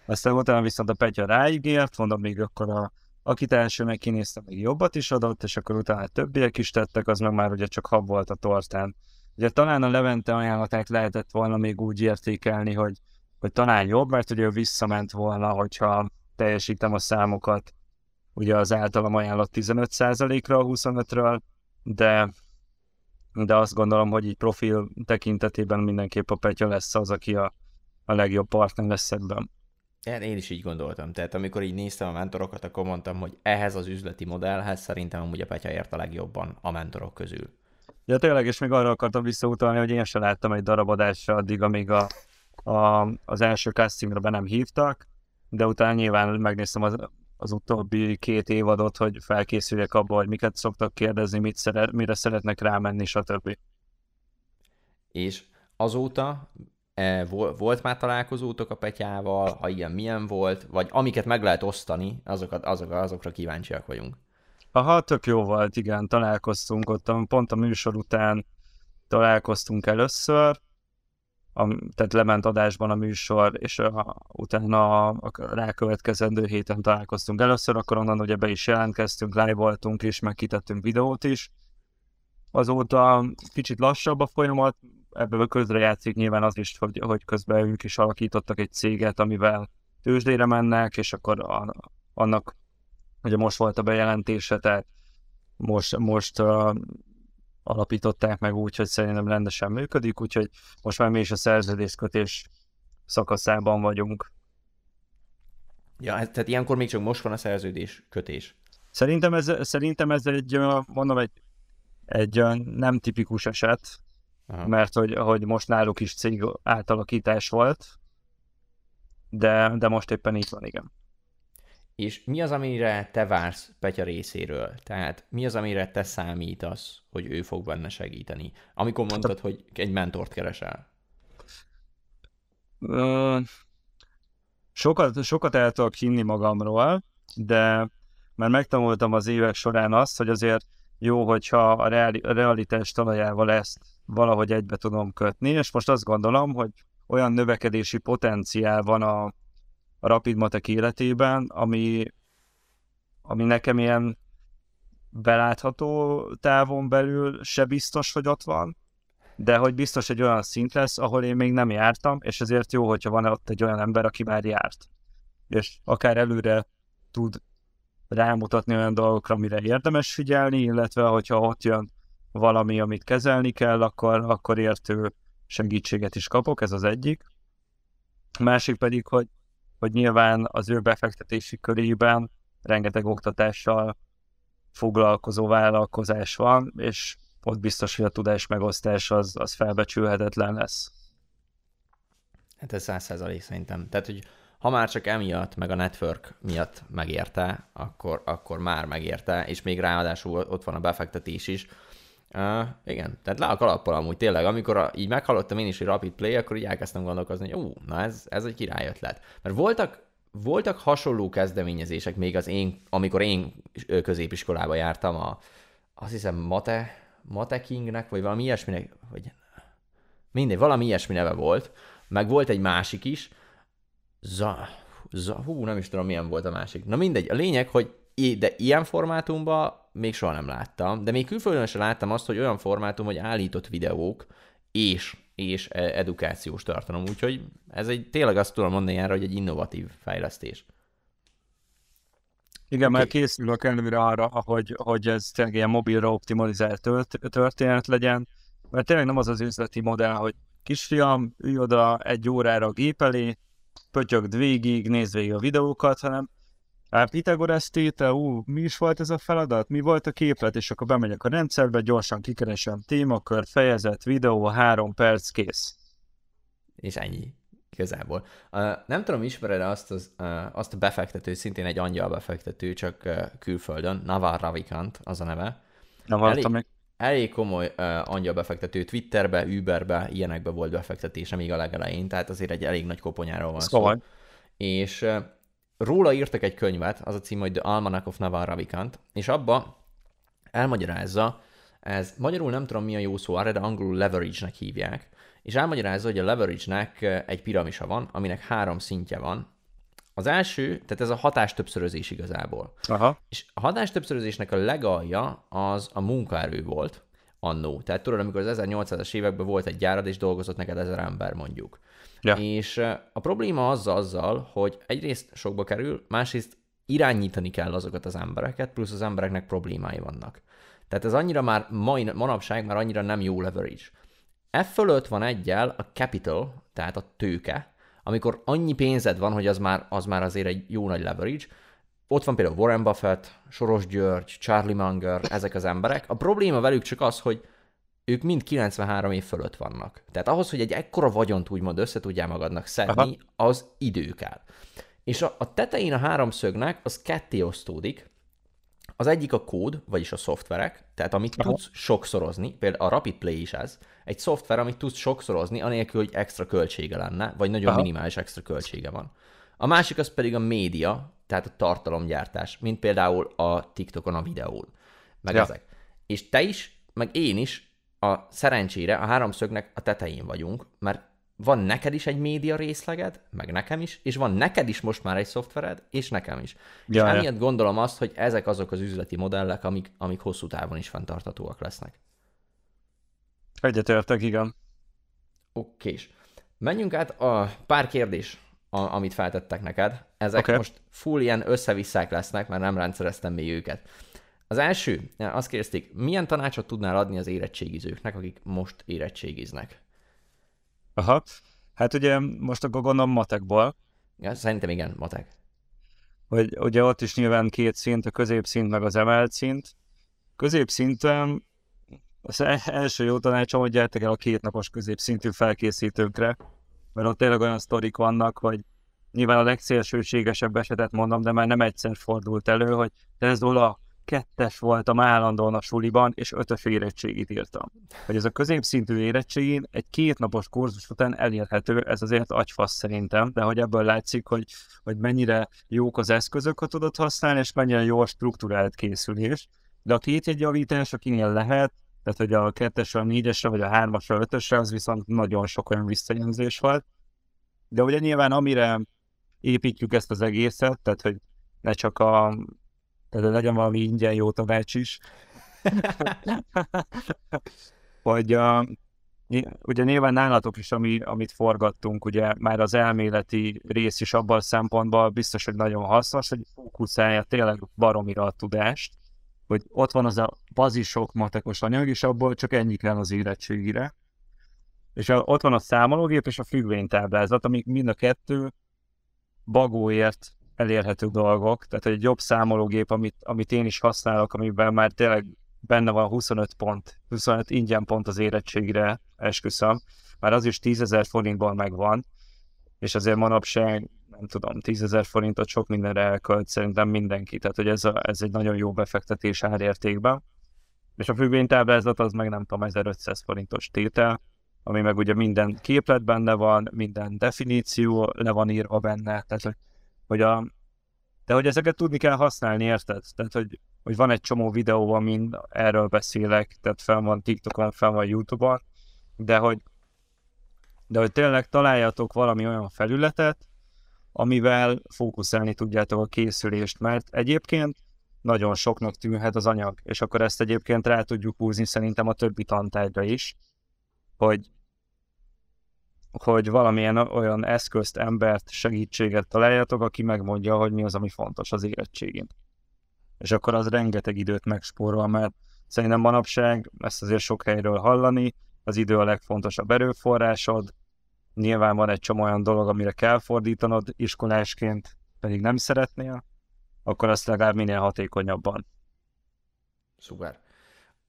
Aztán utána viszont a Petya ráígért, mondom, még akkor a, akit első meg kinézte, még jobbat is adott, és akkor utána többiek is tettek, az meg már ugye csak hab volt a tortán. Ugye talán a Levente ajánlatát lehetett volna még úgy értékelni, hogy, hogy talán jobb, mert ugye visszament volna, hogyha teljesítem a számokat, ugye az általam ajánlott 15%-ra a 25-ről, de, de azt gondolom, hogy így profil tekintetében mindenképp a Petya lesz az, aki a, a legjobb partner lesz ebben. Én is így gondoltam. Tehát amikor így néztem a mentorokat, akkor mondtam, hogy ehhez az üzleti modellhez szerintem amúgy a Petya ért a legjobban a mentorok közül. Ja, tényleg, és még arra akartam visszautalni, hogy én sem láttam egy darabadásra addig, amíg a, a, az első castingra be nem hívtak, de utána nyilván megnéztem az, az utóbbi két évadot, hogy felkészüljek abba, hogy miket szoktak kérdezni, mit szeret, mire szeretnek rámenni, stb. És azóta e, volt már találkozótok a Petyával, ha ilyen milyen volt, vagy amiket meg lehet osztani, azokat, azok, azokra kíváncsiak vagyunk. Aha, tök jó volt, igen, találkoztunk ott, pont a műsor után találkoztunk először, a, tehát lement adásban a műsor, és a, utána a, a rákövetkezendő héten találkoztunk először, akkor onnan ugye be is jelentkeztünk, live voltunk is, meg kitettünk videót is. Azóta kicsit lassabb a folyamat, ebből közrejátszik nyilván az is, hogy, hogy közben ők is alakítottak egy céget, amivel tőzsdére mennek, és akkor a, annak ugye most volt a bejelentése, tehát most, most uh, alapították meg úgy, hogy szerintem rendesen működik, úgyhogy most már mi is a szerződéskötés szakaszában vagyunk. Ja, tehát ilyenkor még csak most van a szerződés kötés. Szerintem ez, szerintem ez egy, mondom, egy, egy nem tipikus eset, Aha. mert hogy, hogy most náluk is cég átalakítás volt, de, de most éppen így van, igen. És mi az, amire te vársz Petya részéről? Tehát mi az, amire te számítasz, hogy ő fog benne segíteni? Amikor hát mondtad, hogy egy mentort keresel. sokat, sokat el tudok hinni magamról, de mert megtanultam az évek során azt, hogy azért jó, hogyha a, reali- a realitás talajával ezt valahogy egybe tudom kötni, és most azt gondolom, hogy olyan növekedési potenciál van a, a Rapid Matek életében, ami, ami nekem ilyen belátható távon belül se biztos, hogy ott van, de hogy biztos egy olyan szint lesz, ahol én még nem jártam, és ezért jó, hogyha van ott egy olyan ember, aki már járt. És akár előre tud rámutatni olyan dolgokra, amire érdemes figyelni, illetve hogyha ott jön valami, amit kezelni kell, akkor, akkor értő segítséget is kapok, ez az egyik. Másik pedig, hogy, hogy nyilván az ő befektetési körében rengeteg oktatással foglalkozó vállalkozás van, és ott biztos, hogy a tudás megosztás az, az felbecsülhetetlen lesz. Hát ez száz százalék szerintem. Tehát, hogy ha már csak emiatt, meg a network miatt megérte, akkor, akkor már megérte, és még ráadásul ott van a befektetés is. Uh, igen, tehát le a kalappal amúgy tényleg, amikor a, így meghallottam én is, hogy Rapid Play, akkor így elkezdtem gondolkozni, hogy ú, na ez, ez egy király ötlet. Mert voltak, voltak hasonló kezdeményezések még az én, amikor én középiskolába jártam, a, azt hiszem Mate, Mate Kingnek, vagy valami ilyesminek, vagy mindegy, valami ilyesmi neve volt, meg volt egy másik is, Za, za, hú, nem is tudom, milyen volt a másik. Na mindegy, a lényeg, hogy de ilyen formátumban még soha nem láttam, de még külföldön sem láttam azt, hogy olyan formátum, hogy állított videók és, és e, edukációs tartalom, úgyhogy ez egy, tényleg azt tudom mondani erre, hogy egy innovatív fejlesztés. Igen, okay. mert készülök előre arra, hogy, hogy ez tényleg ilyen mobilra optimalizált történet legyen, mert tényleg nem az az üzleti modell, hogy kisfiam, ülj oda egy órára a gép elé, pötyögd végig, nézd végig a videókat, hanem Hát Pitagoras tétel, ú, mi is volt ez a feladat? Mi volt a képlet? És akkor bemegyek a rendszerbe, gyorsan kikeresem témakör, fejezet, videó, három perc, kész. És ennyi. Igazából. Uh, nem tudom, ismered azt, az, uh, azt a befektető, szintén egy angyal befektető, csak uh, külföldön, Navar Ravikant az a neve. Nem elég, meg. Elég komoly uh, angyal befektető, Twitterbe, Uberbe, ilyenekbe volt befektetése még a legelején, tehát azért egy elég nagy koponyáról van szó. És uh, róla írtak egy könyvet, az a cím, hogy The Almanac of Naval Ravikant, és abba elmagyarázza, ez magyarul nem tudom mi a jó szó arra, de angolul leverage-nek hívják, és elmagyarázza, hogy a leverage-nek egy piramisa van, aminek három szintje van. Az első, tehát ez a hatás többszörözés igazából. Aha. És a hatás többszörözésnek a legalja az a munkaerő volt annó. Tehát tudod, amikor az 1800-as években volt egy gyárad, és dolgozott neked ezer ember mondjuk. Ja. És a probléma az azzal, hogy egyrészt sokba kerül, másrészt irányítani kell azokat az embereket, plusz az embereknek problémái vannak. Tehát ez annyira már mai, manapság már annyira nem jó leverage. E fölött van egyel a capital, tehát a tőke, amikor annyi pénzed van, hogy az már, az már azért egy jó nagy leverage. Ott van például Warren Buffett, Soros György, Charlie Munger, ezek az emberek. A probléma velük csak az, hogy ők mind 93 év fölött vannak. Tehát ahhoz, hogy egy ekkora vagyont úgymond össze tudjál magadnak szedni, Aha. az idő kell. És a, a tetején a háromszögnek az ketté osztódik, az egyik a kód, vagyis a szoftverek, tehát amit Aha. tudsz sokszorozni, például a Rapid Play is ez, egy szoftver, amit tudsz sokszorozni, anélkül, hogy extra költsége lenne, vagy nagyon Aha. minimális extra költsége van. A másik az pedig a média, tehát a tartalomgyártás, mint például a TikTokon a videón, meg ja. ezek. És te is, meg én is a szerencsére a háromszögnek a tetején vagyunk, mert van neked is egy média részleged, meg nekem is, és van neked is most már egy szoftvered, és nekem is. Ja, és emiatt ja. gondolom azt, hogy ezek azok az üzleti modellek, amik, amik hosszú távon is fenntartatóak lesznek. Egyetértek, igen. Oké. Menjünk át a pár kérdés, a, amit feltettek neked. Ezek okay. most full ilyen összevisszák lesznek, mert nem rendszereztem még őket. Az első, azt kérdezték, milyen tanácsot tudnál adni az érettségizőknek, akik most érettségiznek? Aha, hát ugye most akkor gondolom matekból. Ja, szerintem igen, matek. Hogy ugye ott is nyilván két szint, a középszint meg az emelt szint. Középszinten az e- első jó tanácsom, hogy gyertek el a kétnapos középszintű felkészítőkre, mert ott tényleg olyan sztorik vannak, hogy nyilván a legszélsőségesebb esetet mondom, de már nem egyszer fordult elő, hogy ez a kettes voltam állandóan a suliban, és ötös érettségit írtam. Hogy ez a középszintű érettségén egy kétnapos kurzus után elérhető, ez azért agyfasz szerintem, de hogy ebből látszik, hogy, hogy mennyire jók az eszközök, ha tudod használni, és mennyire jó a struktúrált készülés. De a tétjegygavítás, akinél lehet, tehát hogy a kettesre, a négyesre, vagy a hármasra, a ötösre, az viszont nagyon sok olyan visszajelzés volt. De ugye nyilván amire építjük ezt az egészet, tehát hogy ne csak a tehát legyen valami ingyen jó tanács is. Vagy a, ugye nyilván nálatok is, ami, amit forgattunk, ugye már az elméleti rész is abban a szempontból biztos, hogy nagyon hasznos, hogy fókuszálja tényleg baromira a tudást, hogy ott van az a bazisok matekos anyag, és abból csak ennyi kell az érettségire. És a, ott van a számológép és a függvénytáblázat, amik mind a kettő bagóért elérhető dolgok, tehát egy jobb számológép, amit, amit én is használok, amiben már tényleg benne van 25 pont, 25 ingyen pont az érettségre, esküszöm, már az is 10 ezer forintból megvan, és azért manapság, nem tudom, 10 ezer forintot sok mindenre elkölt szerintem mindenki, tehát hogy ez, a, ez egy nagyon jó befektetés árértékben. És a függvénytáblázat az meg nem tudom, 1500 forintos tétel, ami meg ugye minden képlet benne van, minden definíció le van írva benne, tehát hogy hogy a, de hogy ezeket tudni kell használni, érted? Tehát, hogy, hogy van egy csomó videó, amin erről beszélek, tehát fel van TikTokon, fel van Youtube-on, de hogy, de hogy tényleg találjatok valami olyan felületet, amivel fókuszálni tudjátok a készülést, mert egyébként nagyon soknak tűnhet az anyag, és akkor ezt egyébként rá tudjuk húzni szerintem a többi tantárgyra is, hogy hogy valamilyen olyan eszközt, embert, segítséget találjatok, aki megmondja, hogy mi az, ami fontos az érettségén. És akkor az rengeteg időt megspórol, mert szerintem manapság ezt azért sok helyről hallani, az idő a legfontosabb erőforrásod, nyilván van egy csomó olyan dolog, amire kell fordítanod iskolásként, pedig nem szeretnél, akkor azt legalább minél hatékonyabban. Szuper.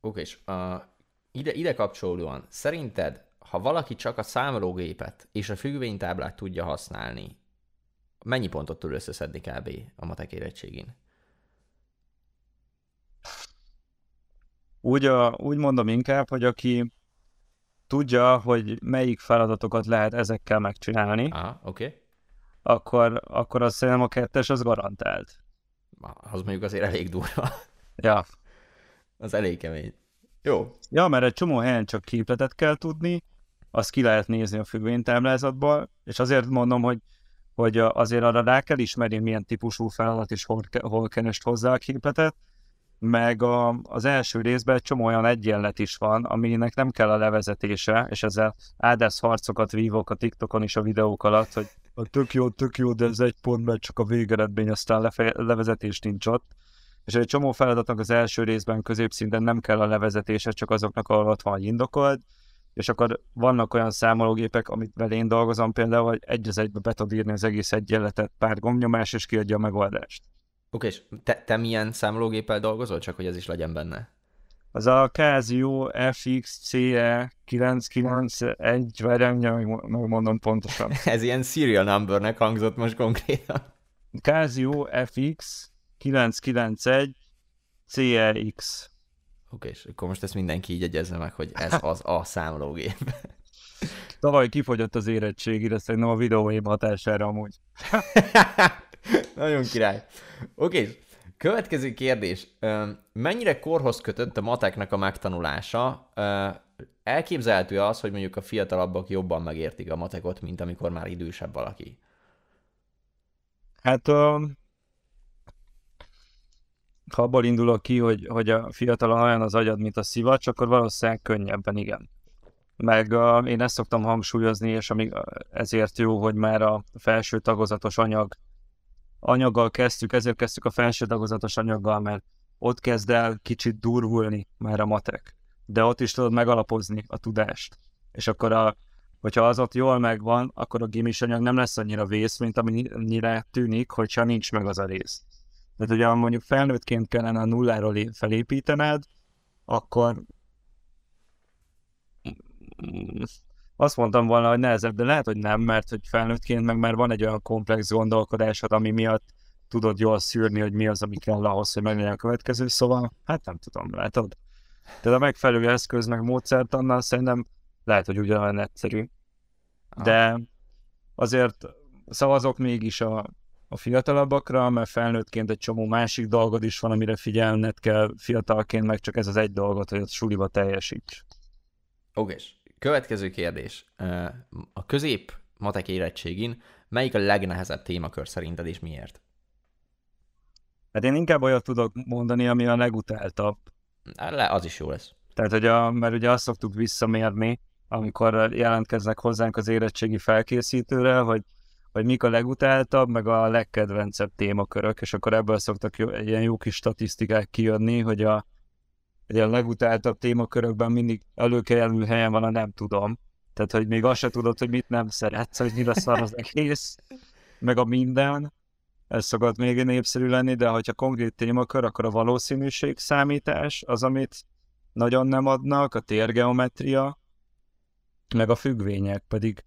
Oké, és uh, ide, ide kapcsolódóan, szerinted ha valaki csak a számológépet és a függvénytáblát tudja használni, mennyi pontot tud összeszedni kb. a matek érettségén? Úgy, a, úgy mondom inkább, hogy aki tudja, hogy melyik feladatokat lehet ezekkel megcsinálni, Aha. Okay. akkor, akkor azt szerintem a kettes az garantált. Az mondjuk azért elég durva. Ja. Az elég kemény. Jó. Ja, mert egy csomó helyen csak képletet kell tudni, azt ki lehet nézni a függvénytáblázatból, és azért mondom, hogy, hogy azért arra rá kell ismerni, milyen típusú feladat és hol, hol kenest hozzá a képletet, meg a, az első részben egy csomó olyan egyenlet is van, aminek nem kell a levezetése, és ezzel áldás harcokat vívok a TikTokon is a videók alatt, hogy a tök jó, tök jó, de ez egy pont, mert csak a végeredmény, aztán lefe- levezetés nincs ott. És egy csomó feladatnak az első részben középszinten nem kell a levezetése, csak azoknak, ahol ott van, indokolt, és akkor vannak olyan számológépek, amit én dolgozom például, hogy egy az egybe be tud írni az egész egyenletet pár gombnyomás, és kiadja a megoldást. Oké, és te, te milyen számológéppel dolgozol, csak hogy ez is legyen benne? Az a Casio FX CE 991, várjál, mondom pontosan. ez ilyen serial numbernek hangzott most konkrétan. Casio FX 991 CEX. Oké, és akkor most ezt mindenki így egyezze meg, hogy ez az a számológép. Tavaly kifogyott az érettségére, szerintem a videóim hatására amúgy. Nagyon király. Oké, következő kérdés. Mennyire korhoz kötött a mateknak a megtanulása? Elképzelhető az, hogy mondjuk a fiatalabbak jobban megértik a matekot, mint amikor már idősebb valaki? Hát ha abból indulok ki, hogy, hogy a fiatalon olyan az agyad, mint a szivacs, akkor valószínűleg könnyebben igen. meg uh, én ezt szoktam hangsúlyozni, és amíg ezért jó, hogy már a felső tagozatos anyag anyaggal kezdtük, ezért kezdtük a felső tagozatos anyaggal, mert ott kezd el kicsit durvulni már a matek, de ott is tudod megalapozni a tudást. És akkor, a, hogyha az ott jól megvan, akkor a gimis anyag nem lesz annyira vész, mint amennyire tűnik, hogyha nincs meg az a rész. Tehát ugye mondjuk felnőttként kellene a nulláról felépítened, akkor azt mondtam volna, hogy nehezebb, de lehet, hogy nem, mert hogy felnőttként meg már van egy olyan komplex gondolkodásod, ami miatt tudod jól szűrni, hogy mi az, ami kell ahhoz, hogy meglegyen a következő, szóval hát nem tudom, látod? Tehát a megfelelő eszköz meg módszert annál szerintem lehet, hogy ugyanolyan egyszerű. De azért szavazok mégis a, a fiatalabbakra, mert felnőttként egy csomó másik dolgod is van, amire figyelned kell fiatalként, meg csak ez az egy dolgot, hogy a suliba teljesíts. Oké, következő kérdés. A közép matek érettségin melyik a legnehezebb témakör szerinted, és miért? Hát én inkább olyat tudok mondani, ami a legutáltabb. Le, az is jó lesz. Tehát, hogy a, mert ugye azt szoktuk visszamérni, amikor jelentkeznek hozzánk az érettségi felkészítőre, hogy, hogy mik a legutáltabb, meg a legkedvencebb témakörök, és akkor ebből szoktak jó, ilyen jó kis statisztikák kijönni, hogy a, hogy a legutáltabb témakörökben mindig előkelő helyen van a nem tudom. Tehát, hogy még azt se tudod, hogy mit nem szeretsz, hogy mire szar az egész, meg a minden ez szokott még népszerű lenni, de hogyha konkrét témakör, akkor a valószínűség számítás az, amit nagyon nem adnak, a térgeometria, meg a függvények, pedig,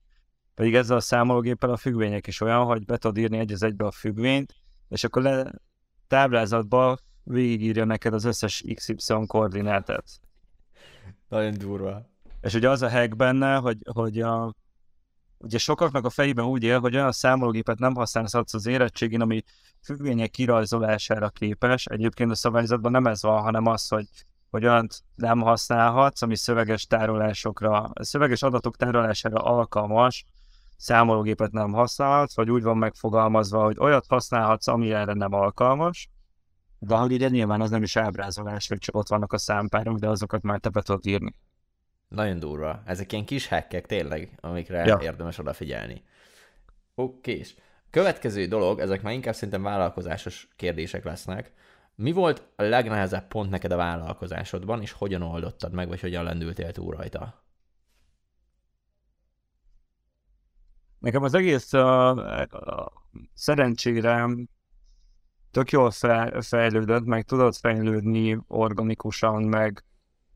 pedig ezzel a számológéppel a függvények is olyan, hogy be tudod írni egy az egybe a függvényt, és akkor le táblázatba végigírja neked az összes XY koordinátát. Nagyon durva. És ugye az a hack benne, hogy, hogy a ugye sokaknak a fejében úgy él, hogy olyan számológépet nem használhatsz az érettségén, ami függvények kirajzolására képes. Egyébként a szabályzatban nem ez van, hanem az, hogy, hogy olyan nem használhatsz, ami szöveges tárolásokra, szöveges adatok tárolására alkalmas számológépet nem használhatsz, vagy úgy van megfogalmazva, hogy olyat használhatsz, ami erre nem alkalmas, de hogy ide nyilván az nem is ábrázolás, hogy csak ott vannak a számpárok, de azokat már te be tudod írni. Nagyon durva. Ezek ilyen kis hackek tényleg, amikre ja. érdemes odafigyelni. Oké. Következő dolog, ezek már inkább szerintem vállalkozásos kérdések lesznek. Mi volt a legnehezebb pont neked a vállalkozásodban, és hogyan oldottad meg, vagy hogyan lendültél túl rajta? Nekem az egész a, a szerencsére tök jól fejlődött, meg tudott fejlődni organikusan, meg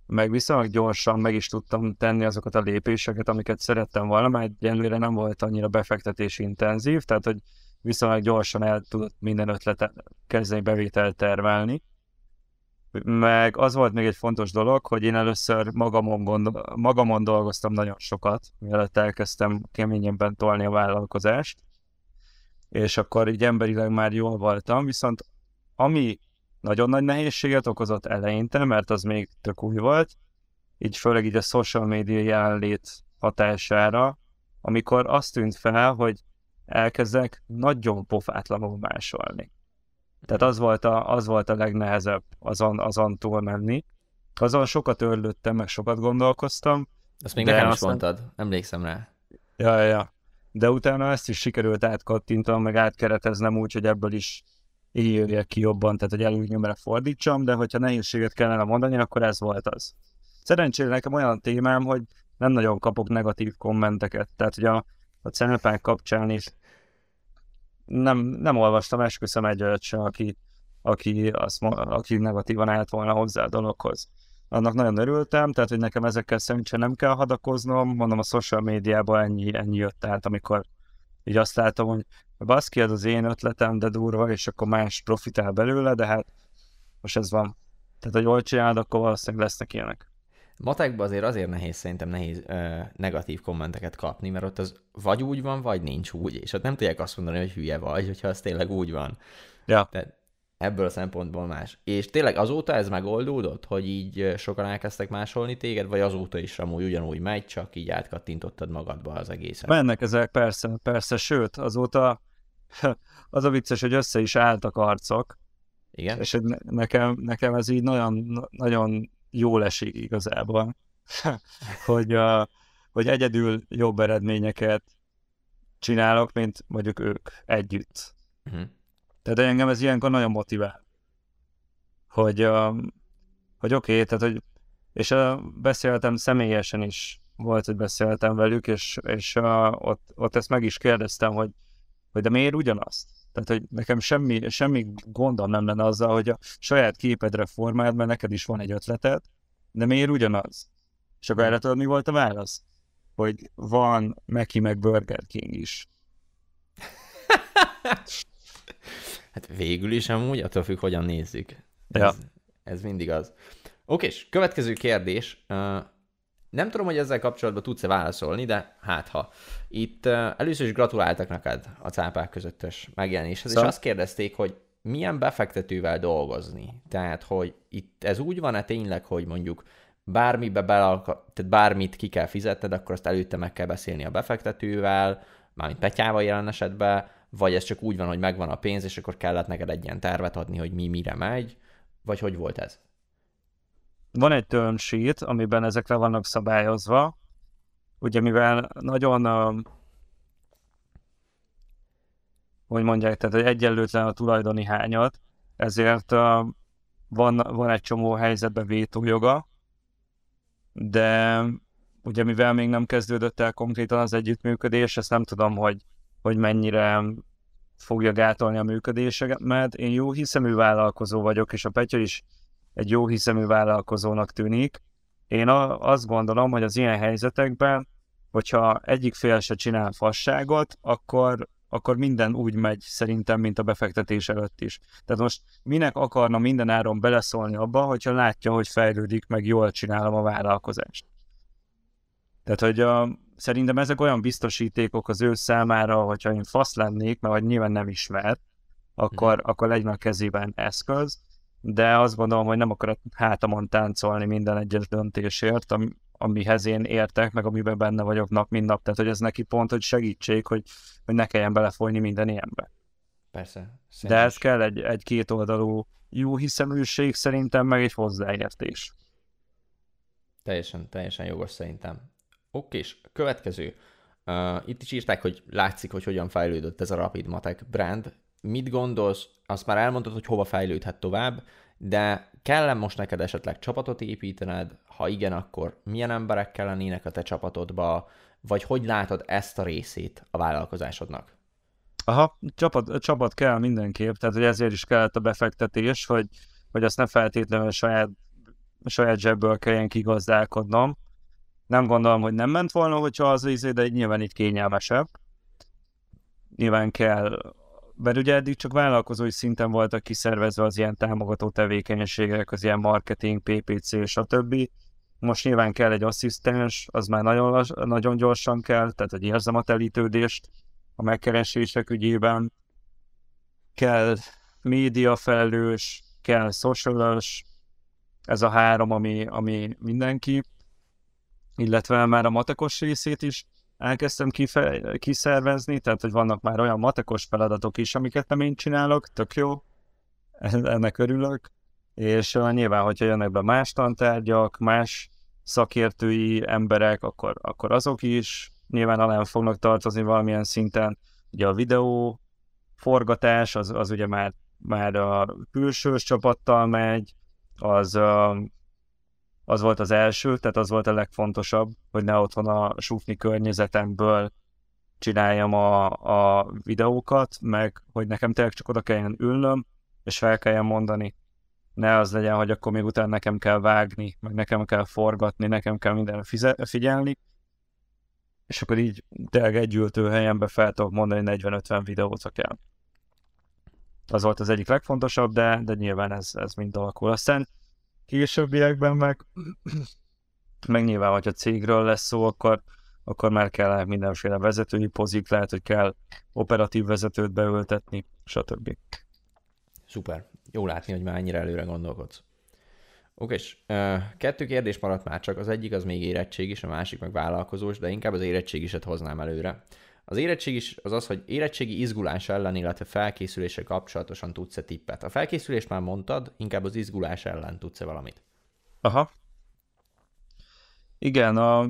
meg viszonylag gyorsan meg is tudtam tenni azokat a lépéseket, amiket szerettem volna, mert egyenlőre nem volt annyira befektetés intenzív, tehát hogy viszonylag gyorsan el tudott minden ötletet kezdeni bevételt termelni. Meg az volt még egy fontos dolog, hogy én először magamon, gondol, magamon dolgoztam nagyon sokat, mielőtt elkezdtem keményebben tolni a vállalkozást, és akkor így emberileg már jól voltam, viszont ami nagyon nagy nehézséget okozott eleinte, mert az még tök új volt, így főleg így a social media jelenlét hatására, amikor azt tűnt fel, hogy elkezdek nagyon pofátlanul másolni. Tehát az volt a, az volt a legnehezebb azon, azon túl menni. Azon sokat örlődtem, meg sokat gondolkoztam. Azt még nekem is mondtad, emlékszem rá. Ja, ja. De utána ezt is sikerült átkattintanom, meg átkereteznem úgy, hogy ebből is írjak ki jobban, tehát hogy előnyömre fordítsam, de hogyha nehézséget kellene mondani, akkor ez volt az. Szerencsére nekem olyan témám, hogy nem nagyon kapok negatív kommenteket, tehát hogy a, a cenepák kapcsán is nem, nem olvastam, esküszöm egy olyat sem, aki, aki, azt, aki negatívan állt volna hozzá a dologhoz. Annak nagyon örültem, tehát hogy nekem ezekkel szerintem nem kell hadakoznom, mondom a social médiában ennyi, ennyi jött át, amikor így azt látom, hogy baszki, ez az én ötletem, de durva, és akkor más profitál belőle, de hát most ez van. Tehát, hogy jól csinálod, akkor valószínűleg lesznek ilyenek. Matekban azért azért nehéz szerintem nehéz ö, negatív kommenteket kapni, mert ott az vagy úgy van, vagy nincs úgy, és ott nem tudják azt mondani, hogy hülye vagy, hogyha az tényleg úgy van. Ja. Tehát ebből a szempontból más. És tényleg azóta ez megoldódott, hogy így sokan elkezdtek másolni téged, vagy azóta is amúgy ugyanúgy megy, csak így átkattintottad magadba az egészet? Mennek ezek, persze, persze, sőt, azóta az a vicces, hogy össze is álltak arcok. Igen. És nekem, nekem ez így nagyon, nagyon jól esik igazából. hogy, uh, hogy egyedül jobb eredményeket csinálok, mint mondjuk ők együtt. Uh-huh. Tehát engem ez ilyenkor nagyon motivál. Hogy, hogy oké, okay, tehát hogy és uh, beszéltem személyesen is, volt, hogy beszéltem velük, és, és ott, ott ezt meg is kérdeztem, hogy, hogy de miért ugyanazt? Tehát, hogy nekem semmi, semmi gondom nem lenne azzal, hogy a saját képedre formáld, mert neked is van egy ötleted, de miért ugyanaz? És akkor erre tudod, mi volt a válasz? Hogy van Meki meg Burger King is. hát végül is amúgy, attól függ, hogyan nézzük. Ez, ja. ez mindig az. Oké, és következő kérdés. Nem tudom, hogy ezzel kapcsolatban tudsz-e válaszolni, de hát ha. Itt először is gratuláltak neked a cápák közöttes megjelenéshez, szóval? és azt kérdezték, hogy milyen befektetővel dolgozni. Tehát, hogy itt ez úgy van-e tényleg, hogy mondjuk bármibe belalka, tehát bármit ki kell fizetned, akkor azt előtte meg kell beszélni a befektetővel, mármint Petyával jelen esetben, vagy ez csak úgy van, hogy megvan a pénz, és akkor kellett neked egy ilyen tervet adni, hogy mi mire megy, vagy hogy volt ez? Van egy term sheet, amiben ezekre vannak szabályozva, ugye mivel nagyon hogy mondják, tehát hogy egyenlőtlen a tulajdoni hányat, ezért van, van egy csomó helyzetben vétójoga, de ugye mivel még nem kezdődött el konkrétan az együttműködés, ezt nem tudom, hogy, hogy mennyire fogja gátolni a működésemet. Én jó hiszemű vállalkozó vagyok, és a Petya is egy jó hiszemű vállalkozónak tűnik. Én azt gondolom, hogy az ilyen helyzetekben, hogyha egyik fél se csinál fasságot, akkor, akkor minden úgy megy szerintem, mint a befektetés előtt is. Tehát most minek akarna minden áron beleszólni abba, hogyha látja, hogy fejlődik, meg jól csinálom a vállalkozást. Tehát, hogy a, szerintem ezek olyan biztosítékok az ő számára, hogyha én fasz lennék, mert nyilván nem ismer, akkor, hmm. akkor legyen a kezében eszköz, de azt gondolom, hogy nem akar hátamon táncolni minden egyes döntésért, ami, amihez én értek, meg amiben benne vagyok nap, mint nap. Tehát, hogy ez neki pont, hogy segítség, hogy, hogy ne kelljen belefolyni minden ilyenbe. Persze. De ez kell egy, egy kétoldalú jó hiszeműség szerintem, meg egy hozzáértés. Teljesen, teljesen jogos szerintem. Oké, és következő. Uh, itt is írták, hogy látszik, hogy hogyan fejlődött ez a Rapid Matek brand. Mit gondolsz, azt már elmondtad, hogy hova fejlődhet tovább, de kell most neked esetleg csapatot építened? Ha igen, akkor milyen emberek kellenének a te csapatodba? Vagy hogy látod ezt a részét a vállalkozásodnak? Aha, csapat, csapat kell mindenképp, tehát hogy ezért is kellett a befektetés, hogy, hogy azt ne feltétlenül saját, saját zsebből kelljen kigazdálkodnom. Nem gondolom, hogy nem ment volna, hogyha az izé, de nyilván itt kényelmesebb. Nyilván kell mert ugye eddig csak vállalkozói szinten voltak kiszervezve az ilyen támogató tevékenységek, az ilyen marketing, PPC, stb. Most nyilván kell egy asszisztens, az már nagyon, nagyon gyorsan kell, tehát hogy érzem a telítődést a megkeresések ügyében. Kell média felelős, kell socialos, ez a három, ami, ami mindenki, illetve már a matekos részét is elkezdtem kife- kiszervezni, tehát hogy vannak már olyan matekos feladatok is, amiket nem én csinálok, tök jó, ennek örülök, és uh, nyilván, hogyha jönnek be más tantárgyak, más szakértői emberek, akkor, akkor azok is nyilván alá fognak tartozni valamilyen szinten. Ugye a videó forgatás, az, az ugye már, már a külsős csapattal megy, az uh, az volt az első, tehát az volt a legfontosabb, hogy ne otthon a sufni környezetemből csináljam a, a videókat, meg hogy nekem tényleg csak oda kelljen ülnöm, és fel kelljen mondani. Ne az legyen, hogy akkor még utána nekem kell vágni, meg nekem kell forgatni, nekem kell minden figyelni, és akkor így tényleg egy ültő helyenbe fel tudok mondani 40-50 videót, ha kell. Az volt az egyik legfontosabb, de, de nyilván ez, ez mind alakul. Aztán későbbiekben meg, meg nyilván, hogyha cégről lesz szó, akkor, akkor már kell mindenféle vezetői pozik, lehet, hogy kell operatív vezetőt beültetni, stb. Szuper. Jó látni, hogy már ennyire előre gondolkodsz. Oké, és kettő kérdés maradt már csak, az egyik az még érettség is, a másik meg vállalkozós, de inkább az érettségiset hoznám előre. Az érettség is az az, hogy érettségi izgulás ellen, illetve felkészülése kapcsolatosan tudsz-e tippet. A felkészülés már mondtad, inkább az izgulás ellen tudsz-e valamit? Aha. Igen, a,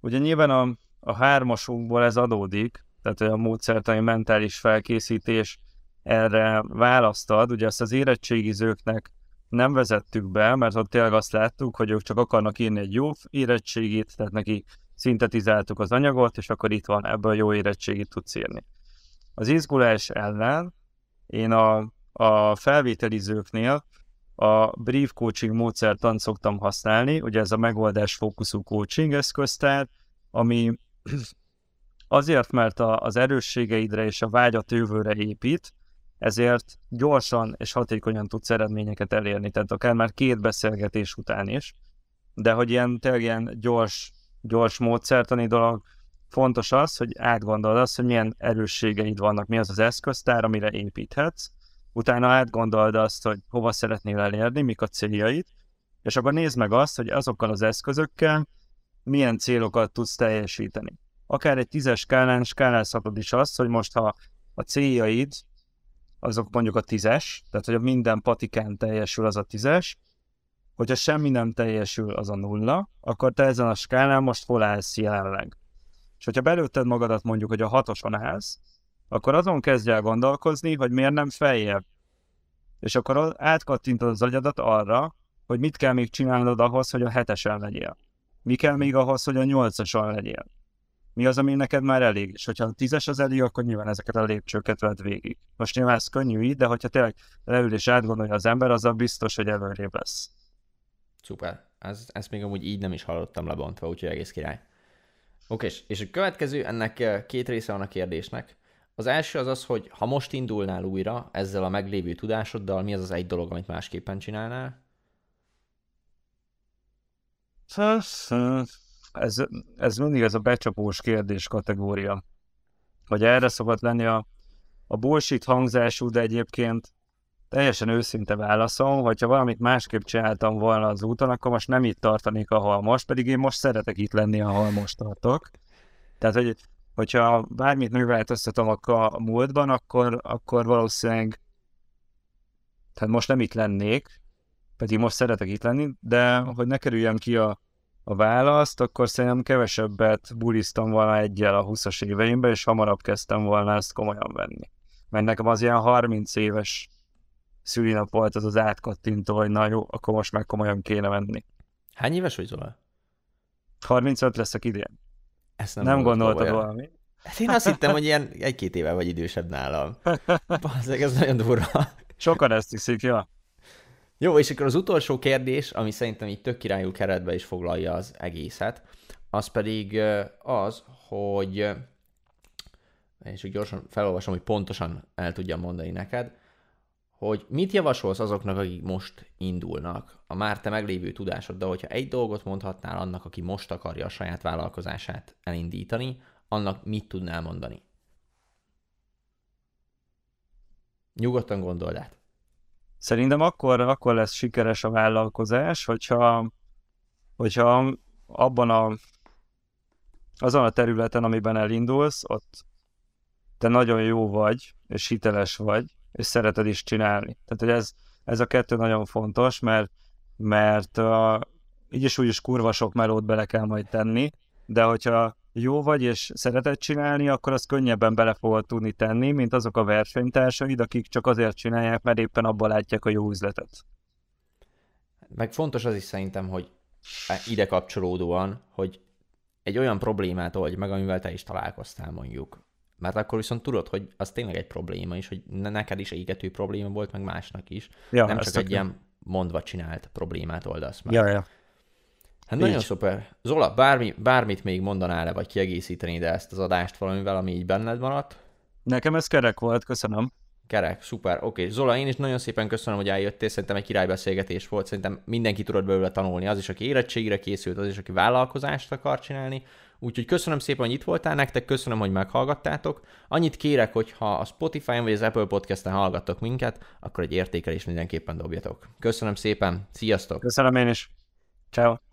ugye nyilván a, a hármasunkból ez adódik, tehát a módszertani mentális felkészítés erre választad, ugye ezt az érettségizőknek nem vezettük be, mert ott tényleg azt láttuk, hogy ők csak akarnak írni egy jó érettségit, tehát neki szintetizáltuk az anyagot, és akkor itt van, ebből jó érettségit tudsz írni. Az izgulás ellen én a, a felvételizőknél a brief coaching módszertant szoktam használni, ugye ez a megoldás fókuszú coaching eszköztár, ami azért, mert a, az erősségeidre és a vágyat jövőre épít, ezért gyorsan és hatékonyan tudsz eredményeket elérni, tehát akár már két beszélgetés után is, de hogy ilyen tényleg ilyen gyors, gyors módszertani dolog, fontos az, hogy átgondold azt, hogy milyen erősségeid vannak, mi az az eszköztár, amire építhetsz, utána átgondold azt, hogy hova szeretnél elérni, mik a céljaid, és akkor nézd meg azt, hogy azokkal az eszközökkel milyen célokat tudsz teljesíteni. Akár egy tízes skálán skálázhatod is azt, hogy most ha a céljaid azok mondjuk a tízes, tehát hogy minden patikán teljesül az a tízes, hogyha semmi nem teljesül, az a nulla, akkor te ezen a skálán most hol állsz jelenleg. És hogyha belőtted magadat mondjuk, hogy a hatoson állsz, akkor azon kezdj el gondolkozni, hogy miért nem feljebb. És akkor átkattintod az agyadat arra, hogy mit kell még csinálnod ahhoz, hogy a hetesen legyél. Mi kell még ahhoz, hogy a nyolcason legyél mi az, ami neked már elég. És hogyha a tízes az elég, akkor nyilván ezeket a lépcsőket vedd végig. Most nyilván ez könnyű így, de hogyha tényleg leül és átgondolja az ember, azzal biztos, hogy előrébb lesz. Szuper. Ez, ezt még amúgy így nem is hallottam lebontva, úgyhogy egész király. Oké, és a következő, ennek eh, két része van a kérdésnek. Az első az az, hogy ha most indulnál újra ezzel a meglévő tudásoddal, mi az az egy dolog, amit másképpen csinálnál? ez, ez mindig ez a becsapós kérdés kategória. Hogy erre szokott lenni a, a bullshit hangzású, de egyébként teljesen őszinte válaszom, hogyha valamit másképp csináltam volna az úton, akkor most nem itt tartanék, ahol most, pedig én most szeretek itt lenni, ahol most tartok. Tehát, hogy, hogyha bármit műveltöztetem a múltban, akkor, akkor valószínűleg tehát most nem itt lennék, pedig most szeretek itt lenni, de hogy ne kerüljem ki a, a választ, akkor szerintem kevesebbet bulisztam volna egyel a 20-as éveimben, és hamarabb kezdtem volna ezt komolyan venni. Mert nekem az ilyen 30 éves szülinap volt az az átkattintó, hogy na jó, akkor most már komolyan kéne venni. Hány éves vagy Zola? 35 leszek idén. Ezt nem, nem gondoltad valami? Hát én azt hittem, hogy ilyen egy-két éve vagy idősebb nálam. Bazzeg, ez nagyon durva. Sokan ezt hiszik, ja. Jó, és akkor az utolsó kérdés, ami szerintem így tök királyú keretbe is foglalja az egészet, az pedig az, hogy és úgy gyorsan felolvasom, hogy pontosan el tudjam mondani neked, hogy mit javasolsz azoknak, akik most indulnak, a már te meglévő tudásoddal, hogyha egy dolgot mondhatnál annak, aki most akarja a saját vállalkozását elindítani, annak mit tudnál mondani? Nyugodtan gondold át. Szerintem akkor, akkor lesz sikeres a vállalkozás, hogyha, hogyha abban a, azon a területen, amiben elindulsz, ott te nagyon jó vagy, és hiteles vagy, és szereted is csinálni. Tehát, hogy ez, ez a kettő nagyon fontos, mert, mert uh, így is úgy is kurva sok melót bele kell majd tenni, de hogyha jó vagy, és szereted csinálni, akkor azt könnyebben bele fogod tudni tenni, mint azok a versenytársaid, akik csak azért csinálják, mert éppen abban látják a jó üzletet. Meg fontos az is szerintem, hogy ide kapcsolódóan, hogy egy olyan problémát oldj meg, amivel te is találkoztál mondjuk. Mert akkor viszont tudod, hogy az tényleg egy probléma is, hogy neked is égető probléma volt, meg másnak is. Ja, nem csak egy ilyen mondva csinált problémát oldasz meg. Ja, ja. Hát nagyon szuper. Zola, bármi, bármit még mondanál-e, vagy kiegészítenéd ezt az adást valamivel, ami így benned maradt? Nekem ez kerek volt, köszönöm. Kerek, szuper, oké. Okay. Zola, én is nagyon szépen köszönöm, hogy eljöttél, szerintem egy királybeszélgetés volt, szerintem mindenki tudott belőle tanulni, az is, aki érettségire készült, az is, aki vállalkozást akar csinálni. Úgyhogy köszönöm szépen, hogy itt voltál nektek, köszönöm, hogy meghallgattátok. Annyit kérek, hogy ha a Spotify-on vagy az Apple Podcast-en hallgattok minket, akkor egy értékelés mindenképpen dobjatok. Köszönöm szépen, sziasztok! Köszönöm én is. Ciao.